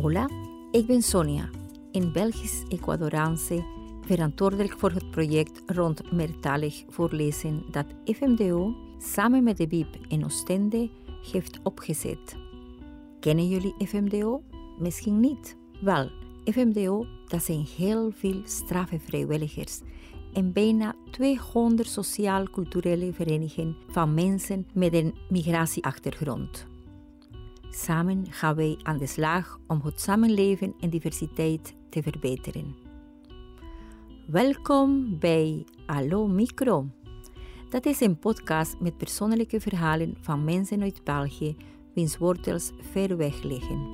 Hola, ik ben Sonia, een Belgisch-Ecuadoraanse verantwoordelijk voor het project rond meertalig voorlezen dat FMDO samen met de BIP in Oostende heeft opgezet. Kennen jullie FMDO? Misschien niet. Wel, FMDO, dat zijn heel veel straffe vrijwilligers en bijna 200 sociaal-culturele verenigingen van mensen met een migratieachtergrond. Samen gaan wij aan de slag om het samenleven en diversiteit te verbeteren. Welkom bij Allo Micro. Dat is een podcast met persoonlijke verhalen van mensen uit België wiens wortels ver weg liggen.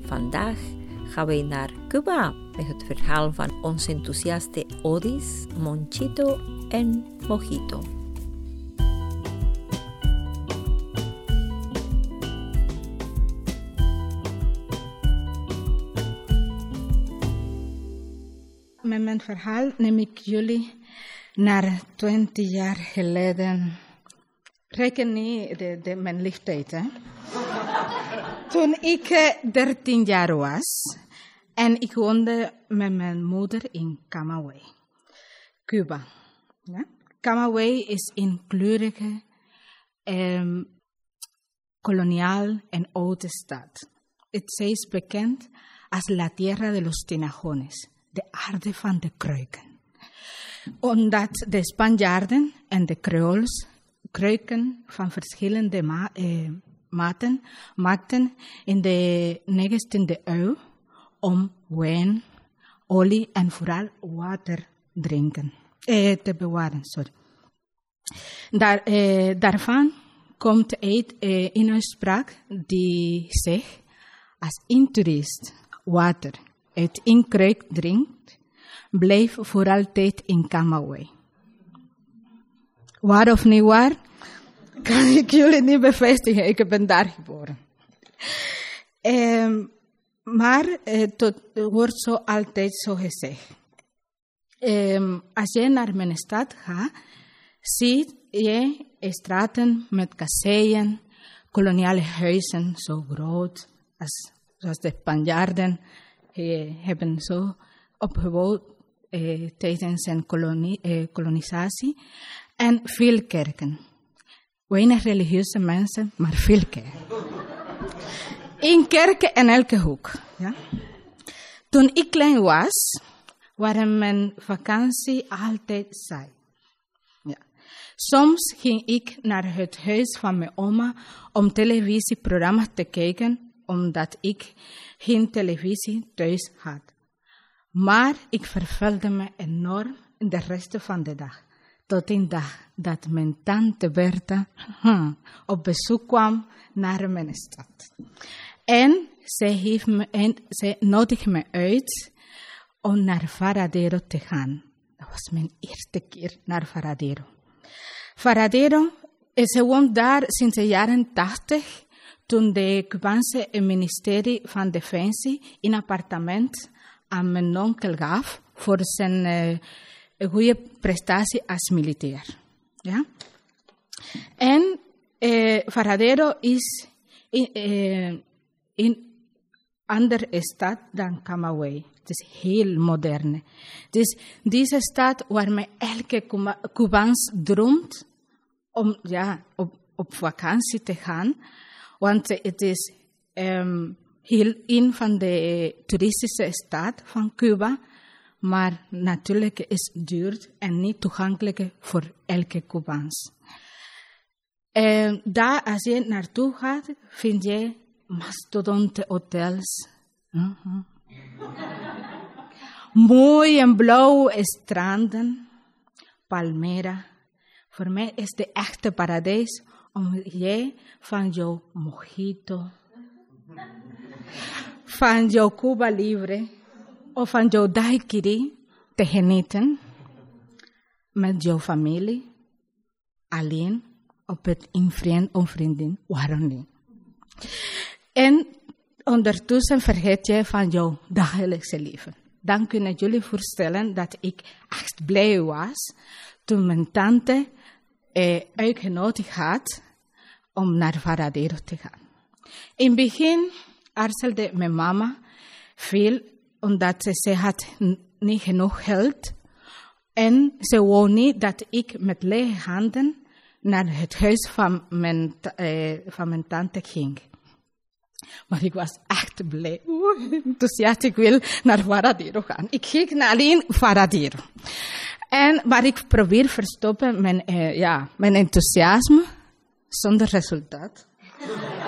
Vandaag gaan wij naar Cuba met het verhaal van onze enthousiaste Odis, Monchito en Mojito. Mijn verhaal neem ik jullie naar 20 jaar geleden. Reken niet de, mijn leeftijd, hè? Toen ik 13 jaar was en ik woonde met mijn moeder in Camagüey, Cuba. Ja? Camagüey is een kleurige, um, koloniaal en oude stad. Het is bekend als La Tierra de los Tinajones, de aarde van de kruiken. Omdat de Spanjaarden en de Creoles kruiken van verschillende ma eh, maten maakten in de 19e eeuw om wijn, olie en vooral water drinken, eh, te bewaren. Sorry. Daar, eh, daarvan komt uit eh, een uitspraak die zegt, als toerist water uit een kruik drinkt, blijf voor altijd in Camagüey. Waar of niet waar, kan ik jullie niet bevestigen. Ik ben daar geboren. Um, maar het wordt zo altijd zo gezegd. Um, als je naar mijn stad gaat, zie je straten met kasseien, koloniale huizen, zo groot als, zoals de Spanjaarden hebben zo opgebouwd eh, tijdens kolonie, eh, kolonisatie. En veel kerken. Weinig religieuze mensen, maar veel kerken. Eén kerk in elke hoek. Ja? Toen ik klein was, waren mijn vakantie altijd saai. Ja. Soms ging ik naar het huis van mijn oma om televisieprogramma's te kijken, omdat ik geen televisie thuis had. Maar ik vervelde me enorm de rest van de dag. Tot een dag dat mijn tante Bertha hm, op bezoek kwam naar mijn stad. En zij, heeft me, en zij nodigde me uit om naar Varadero te gaan. Dat was mijn eerste keer naar Varadero. Varadero is gewoon daar sinds de jaren 80, toen de Cubaanse ministerie van Defensie een appartement aan mijn onkel gaf voor zijn uh, goede prestatie als militair. Ja? En eh, Varadero is in, eh, in andere stad dan Camagüey. Het is heel modern. Dus deze stad waarmee elke Cubaans droomt om ja, op, op vakantie te gaan. Want het is um, heel een van de toeristische stad van Cuba. Maar natuurlijk is duur en niet toegankelijk voor elke Cubaans. Daar, als je naartoe gaat, vind je mastodonte hotels. -huh. Mooi en blauw stranden, Palmera. Voor mij is de echte paradijs om jij van jouw mojito, van jouw Cuba Libre of van jouw daiquiri te genieten met jouw familie, alleen op het in vriend of vriendin, waarom niet? En ondertussen vergeet je van jouw dagelijkse leven. Dan kunnen jullie voorstellen dat ik echt blij was toen mijn tante eh, uitgenodigd had om naar Varadero te gaan. In het begin aarzelde mijn mama veel omdat ze had niet genoeg geld. En ze wou niet dat ik met lege handen naar het huis van mijn, uh, van mijn tante ging. Maar ik was echt blij. enthousiast, ik wil naar Varadero gaan. Ik ging naar alleen Varadero. En, maar ik probeer verstoppen mijn, uh, ja, mijn enthousiasme zonder resultaat.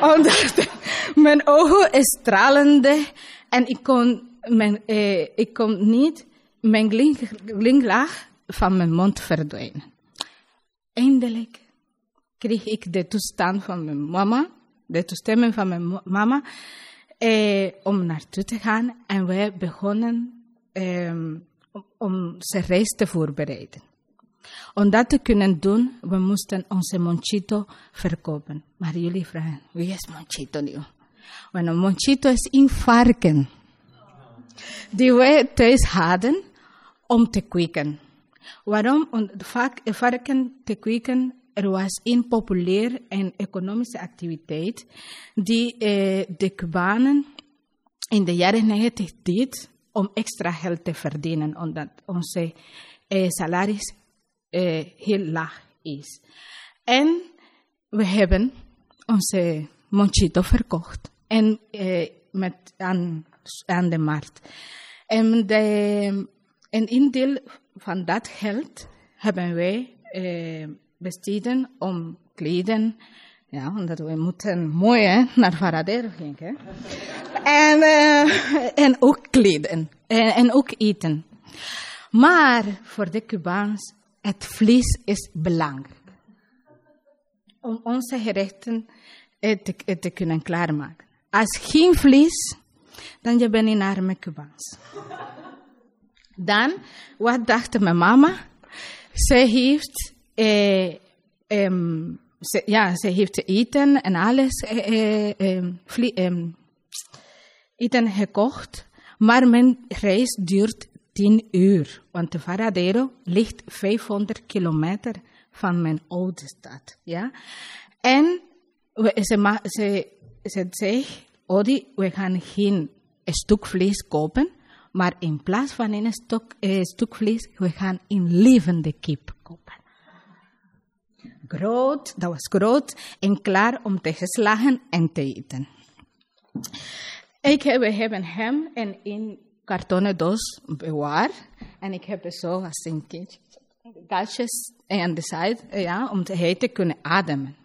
Omdat mijn ogen stralende en ik kon, mijn, uh, ik kon niet mijn glimlach van mijn mond verdwijnen. Eindelijk kreeg ik de toestand van mijn mama, de toestemming van mijn mama, eh, om naartoe te gaan. En wij begonnen eh, om, zijn reis te voorbereiden. Om dat te kunnen doen, we moesten onze monchito verkopen. Maar jullie vragen, wie is monchito nu? Een monchito is een varken. Die wij thuis hadden om te kweken. Waarom? Om vaak varken te kweken er was een populair en economische activiteit die eh, de Cubanen in de jaren 90 deed om extra geld te verdienen, omdat onze eh, salaris eh, heel laag is. En we hebben onze monchito verkocht en, eh, met, aan, aan de markt. En, de, en een deel van dat geld hebben wij eh, besteden om kleden. Ja, omdat we moeten mooi hè, naar Varadero gaan. En, uh, en ook kleden. En, en ook eten. Maar voor de Cubaans, het vlees is belangrijk. Om onze gerechten te, te kunnen klaarmaken. Als geen vlees, dan je bent een arme Cubaans. Dan, wat dacht mijn mama? Zij heeft eh, um, ze, ja, ze heeft eten en alles eh, um, eten gekocht. Maar mijn reis duurt 10 uur. Want de Varadero ligt 500 kilometer van mijn oude stad. Ja? En ze, ze, ze zegt, Odi, we gaan geen stuk vlees kopen. Maar in plaats van een stuk, eh, stuk vlees, we gaan een levende kip kopen. Groot, dat was groot en klaar om te geslagen en te eten. Ik we hebben hem in een kartonnen doos bewaard. En ik heb zo als een kindje gasjes aan de zijde, ja, om te kunnen ademen.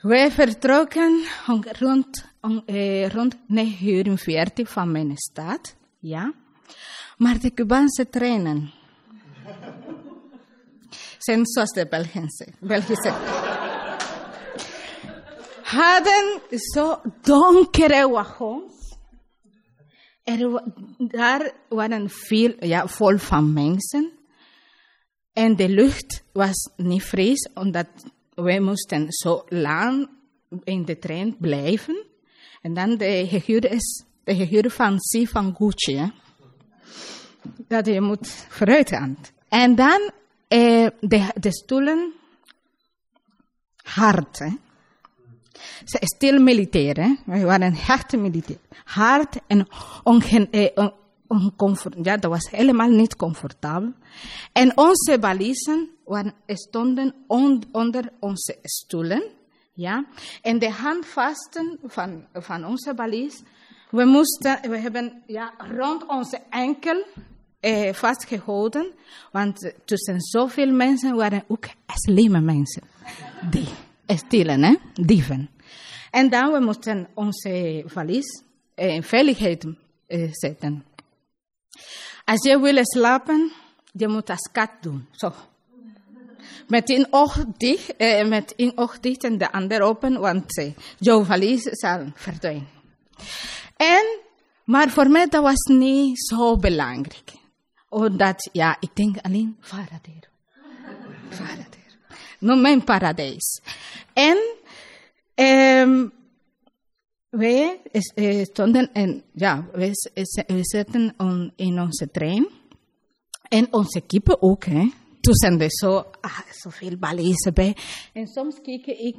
Wij vertrokken rond, eh, rond 9 uur 40 van mijn stad, ja. Maar de Cubaanse treinen zijn zoals de Belgische. Belgische. Hadden zo donkere wagons. Er, daar waren veel, ja, vol van mensen. En de lucht was niet fris, omdat wij moesten zo lang in de trein blijven. En dan de gehuur is de gehuur van C van Gucci. Dat je moet vooruit gaan. En dan eh, de, de stoelen hard. Hè? Ze is stil militair. Hè? We waren echt militair. Hard en ongen, eh, ja, dat was helemaal niet comfortabel. En onze baliezen waren, stonden on, onder onze stoelen. Ja? En de handvasten van, van onze balies, we moesten, we hebben ja, rond onze enkel eh, vastgehouden, want tussen zoveel mensen waren ook slimme mensen. Die stelen, hè? dieven. En dan we moesten onze valies eh, in veiligheid eh, zetten. Als je wil slapen, je moet als kat doen. Zo. Met een oog dicht, eh, met een oog dicht en de ander open, want eh, jouw valies zal verdwijnen. En, maar voor mij dat was niet zo belangrijk. Omdat, ja, ik denk alleen Varadero. Varadero. No mijn paradijs. En um, wij stonden en, ja, wij, we zitten on, in onze trein. En onze kippen ook, hè. Toen zijn er zo, ah, zoveel balezen bij. En soms keek ik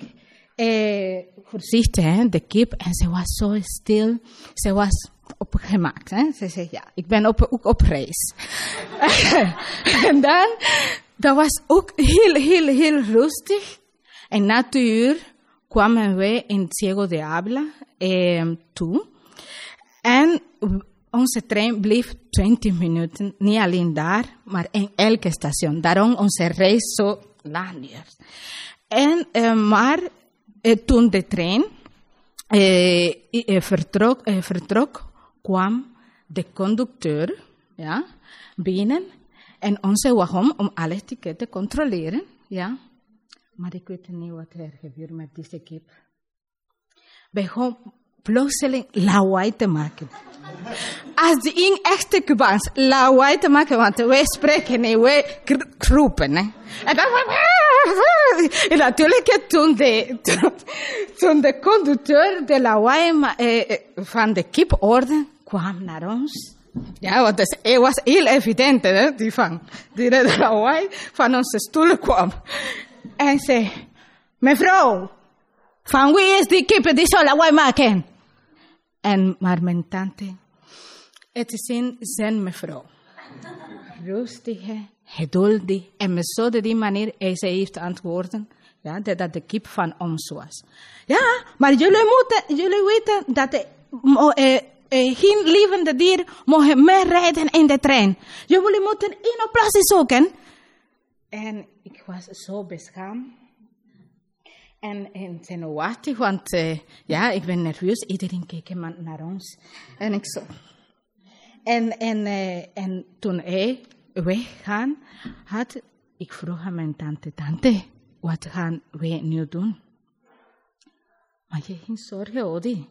eh, voorzichtig, hè, de kip. En ze was zo stil. Ze was opgemaakt. Hè? Ze zei, ja, ik ben op, ook op reis. en dan, dat was ook heel, heel, heel rustig. En na twee uur kwamen wij in Ciego de Habla eh, toe. En onze trein bleef 20 minuten, niet alleen daar, maar in elke station. Daarom onze reis zo lang. En, uh, maar uh, toen de trein vertrok, vertrok, kwam de conducteur ja, binnen en onze wagon om alle tickets te controleren. Ja. Maar ik weet niet wat er gebeurt met deze kip. Begon plotseling lawaai te maken. Als die in echte Cubans lawaai te maken, want wij spreken en wij roepen. En dan en natuurlijk toen de, toen de conducteur de lawaai eh, van de kip orde kwam naar ons. Ja, want het was heel evident, hè, die van die de lawaai van onze stoel kwam. En zei, mevrouw, van wie is die kip die zo lawaai maken? En maar mijn tante, het is een zijn mevrouw. Rustige, geduldig. En met zo die manier hij ze heeft antwoorden ja, dat, de kip van ons was. Ja, maar jullie, moeten, jullie weten dat de, eh, eh, geen levende dier mogen meer rijden in de trein. Jullie moeten één oplossing zoeken. En ik was zo beschaamd. En, en zenuwachtig, want uh, ja, ik ben nerveus. Iedereen keek naar ons. En ik zo. En, en, uh, en toen hij weggaan had, ik vroeg aan mijn tante, tante, wat gaan wij nu doen? Maar je geen zorgen, Odi.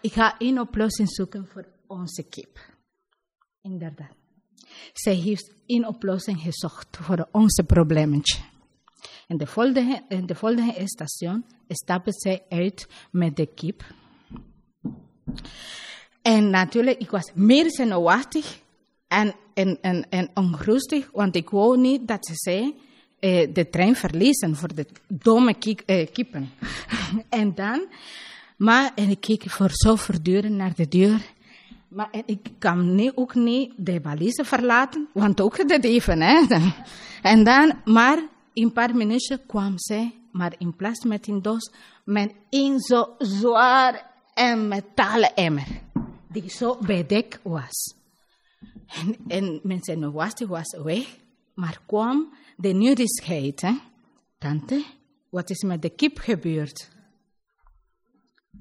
Ik ga één oplossing zoeken voor onze kip. Inderdaad. Zij heeft één oplossing gezocht voor onze probleempje. En de volgende, in de volgende station stapte zij uit met de kip. En natuurlijk, ik was meer zenuwachtig en, en, en, en onrustig, want ik wou niet dat ze eh, de trein verliezen voor de domme eh, kippen. en dan, maar ik keek voor zo voortdurend naar de deur. Maar ik kan niet, ook niet de valise verlaten, want ook dat even. Hè. En dan, maar in een paar minuten kwam zij, maar in plaats met een doos, met een zo zwaar en metalen emmer, die zo bedekt was. En, en mijn zenuwachtig was weg, maar kwam de nieuwsgierigheid. Hè? Tante, wat is met de kip gebeurd?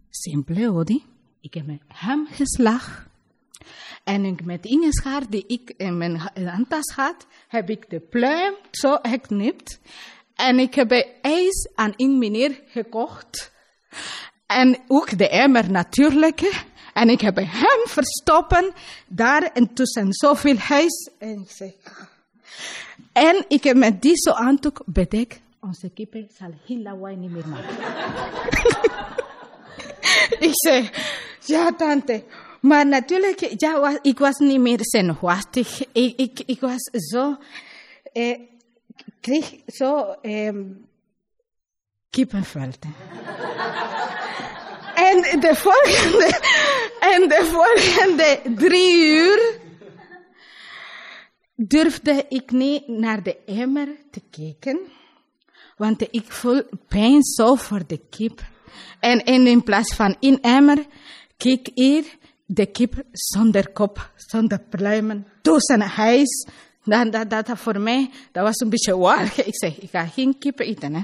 Simpel, Odi. Ik heb hem geslagen. En ik met een schaar die ik in mijn handtas had, heb ik de pluim zo geknipt. En ik heb ijs aan een meneer gekocht. En ook de emmer natuurlijk. En ik heb hem verstoppen daar en tussen zoveel huis. En ik zeg, en ik heb met deze aandoek bedekt, onze kippen zal heel lawaai niet meer maken. ik zeg, ja tante, maar natuurlijk, ja, ik was niet meer zenuwachtig. Ik, ik, ik was zo, eh, kreeg zo eh, kippenvel. en de volgende, en de volgende drie uur durfde ik niet naar de emmer te kijken, want ik voel pijn zo voor de kip. En in plaats van in emmer, keek ik de kip zonder kop, zonder pluimen, tussen huis. Dat, dat, dat voor mij, dat was een beetje waar. Ik zeg, ik ga geen kippen eten. Hè.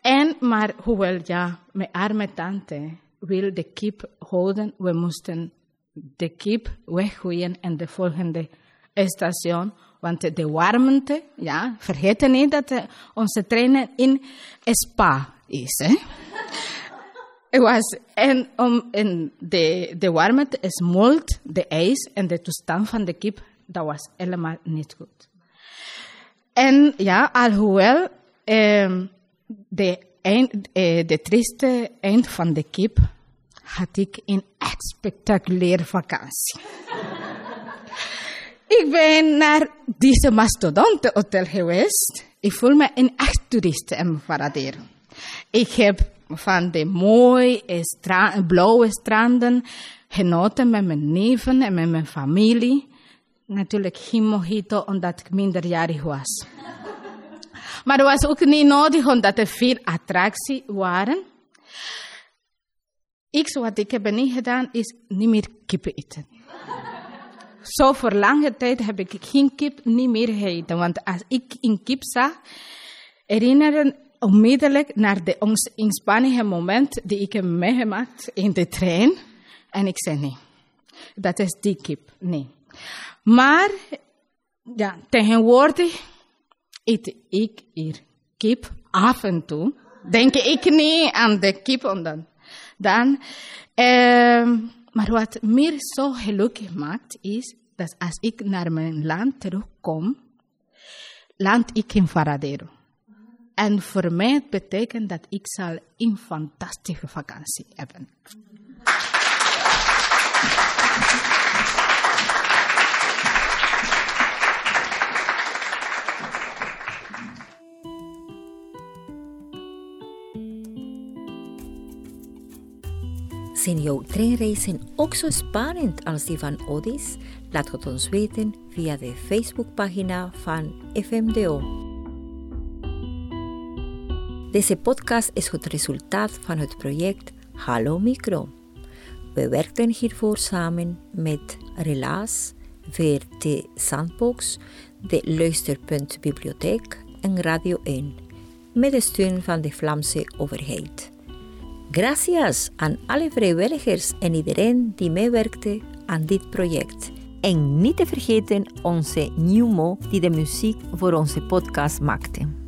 En, maar hoewel, ja, mijn arme tante wil de kip houden, we moesten de kip weggooien en de volgende station. Want de warmte, ja, vergeet niet dat onze trein in Spa is. Hè? Het was, en, om, en de, de warmte smolt de ijs en de toestand van de kip, dat was helemaal niet goed. En ja, alhoewel eh, de, eind, eh, de trieste eind van de kip had ik een echt spectaculaire vakantie. ik ben naar deze mastodonte hotel geweest. Ik voel me een echt toerist in Varadero. Ik heb van de mooie blauwe stranden genoten met mijn neven en met mijn familie. Natuurlijk geen mojito, omdat ik minderjarig was. maar het was ook niet nodig, omdat er veel attracties waren. Ik, wat ik heb niet gedaan, is niet meer kippen eten. Zo voor lange tijd heb ik geen kip niet meer gegeten. Want als ik een kip zag, herinneren onmiddellijk naar de inspanningen moment die ik heb meegemaakt in de trein. En ik zei nee, dat is die kip, nee. Maar ja, tegenwoordig eet ik hier kip af en toe. Denk ik niet aan de kip dan. dan eh, maar wat meer zo gelukkig maakt, is dat als ik naar mijn land terugkom, land ik in Varadero. En voor mij betekent dat ik zal een fantastische vakantie hebben. Zijn jouw treinreizen ook zo spannend als die van Odis? Laat het ons weten via de Facebookpagina van FMDO. Deze podcast is het resultaat van het project Hallo Micro. We werkten hiervoor samen met Relaas, VRT Sandbox, de Luisterpunt Bibliotheek en Radio 1, met de steun van de Vlaamse overheid. Gracias aan alle vrijwilligers en iedereen die meewerkte aan dit project. En niet te vergeten onze Mo die de muziek voor onze podcast maakte.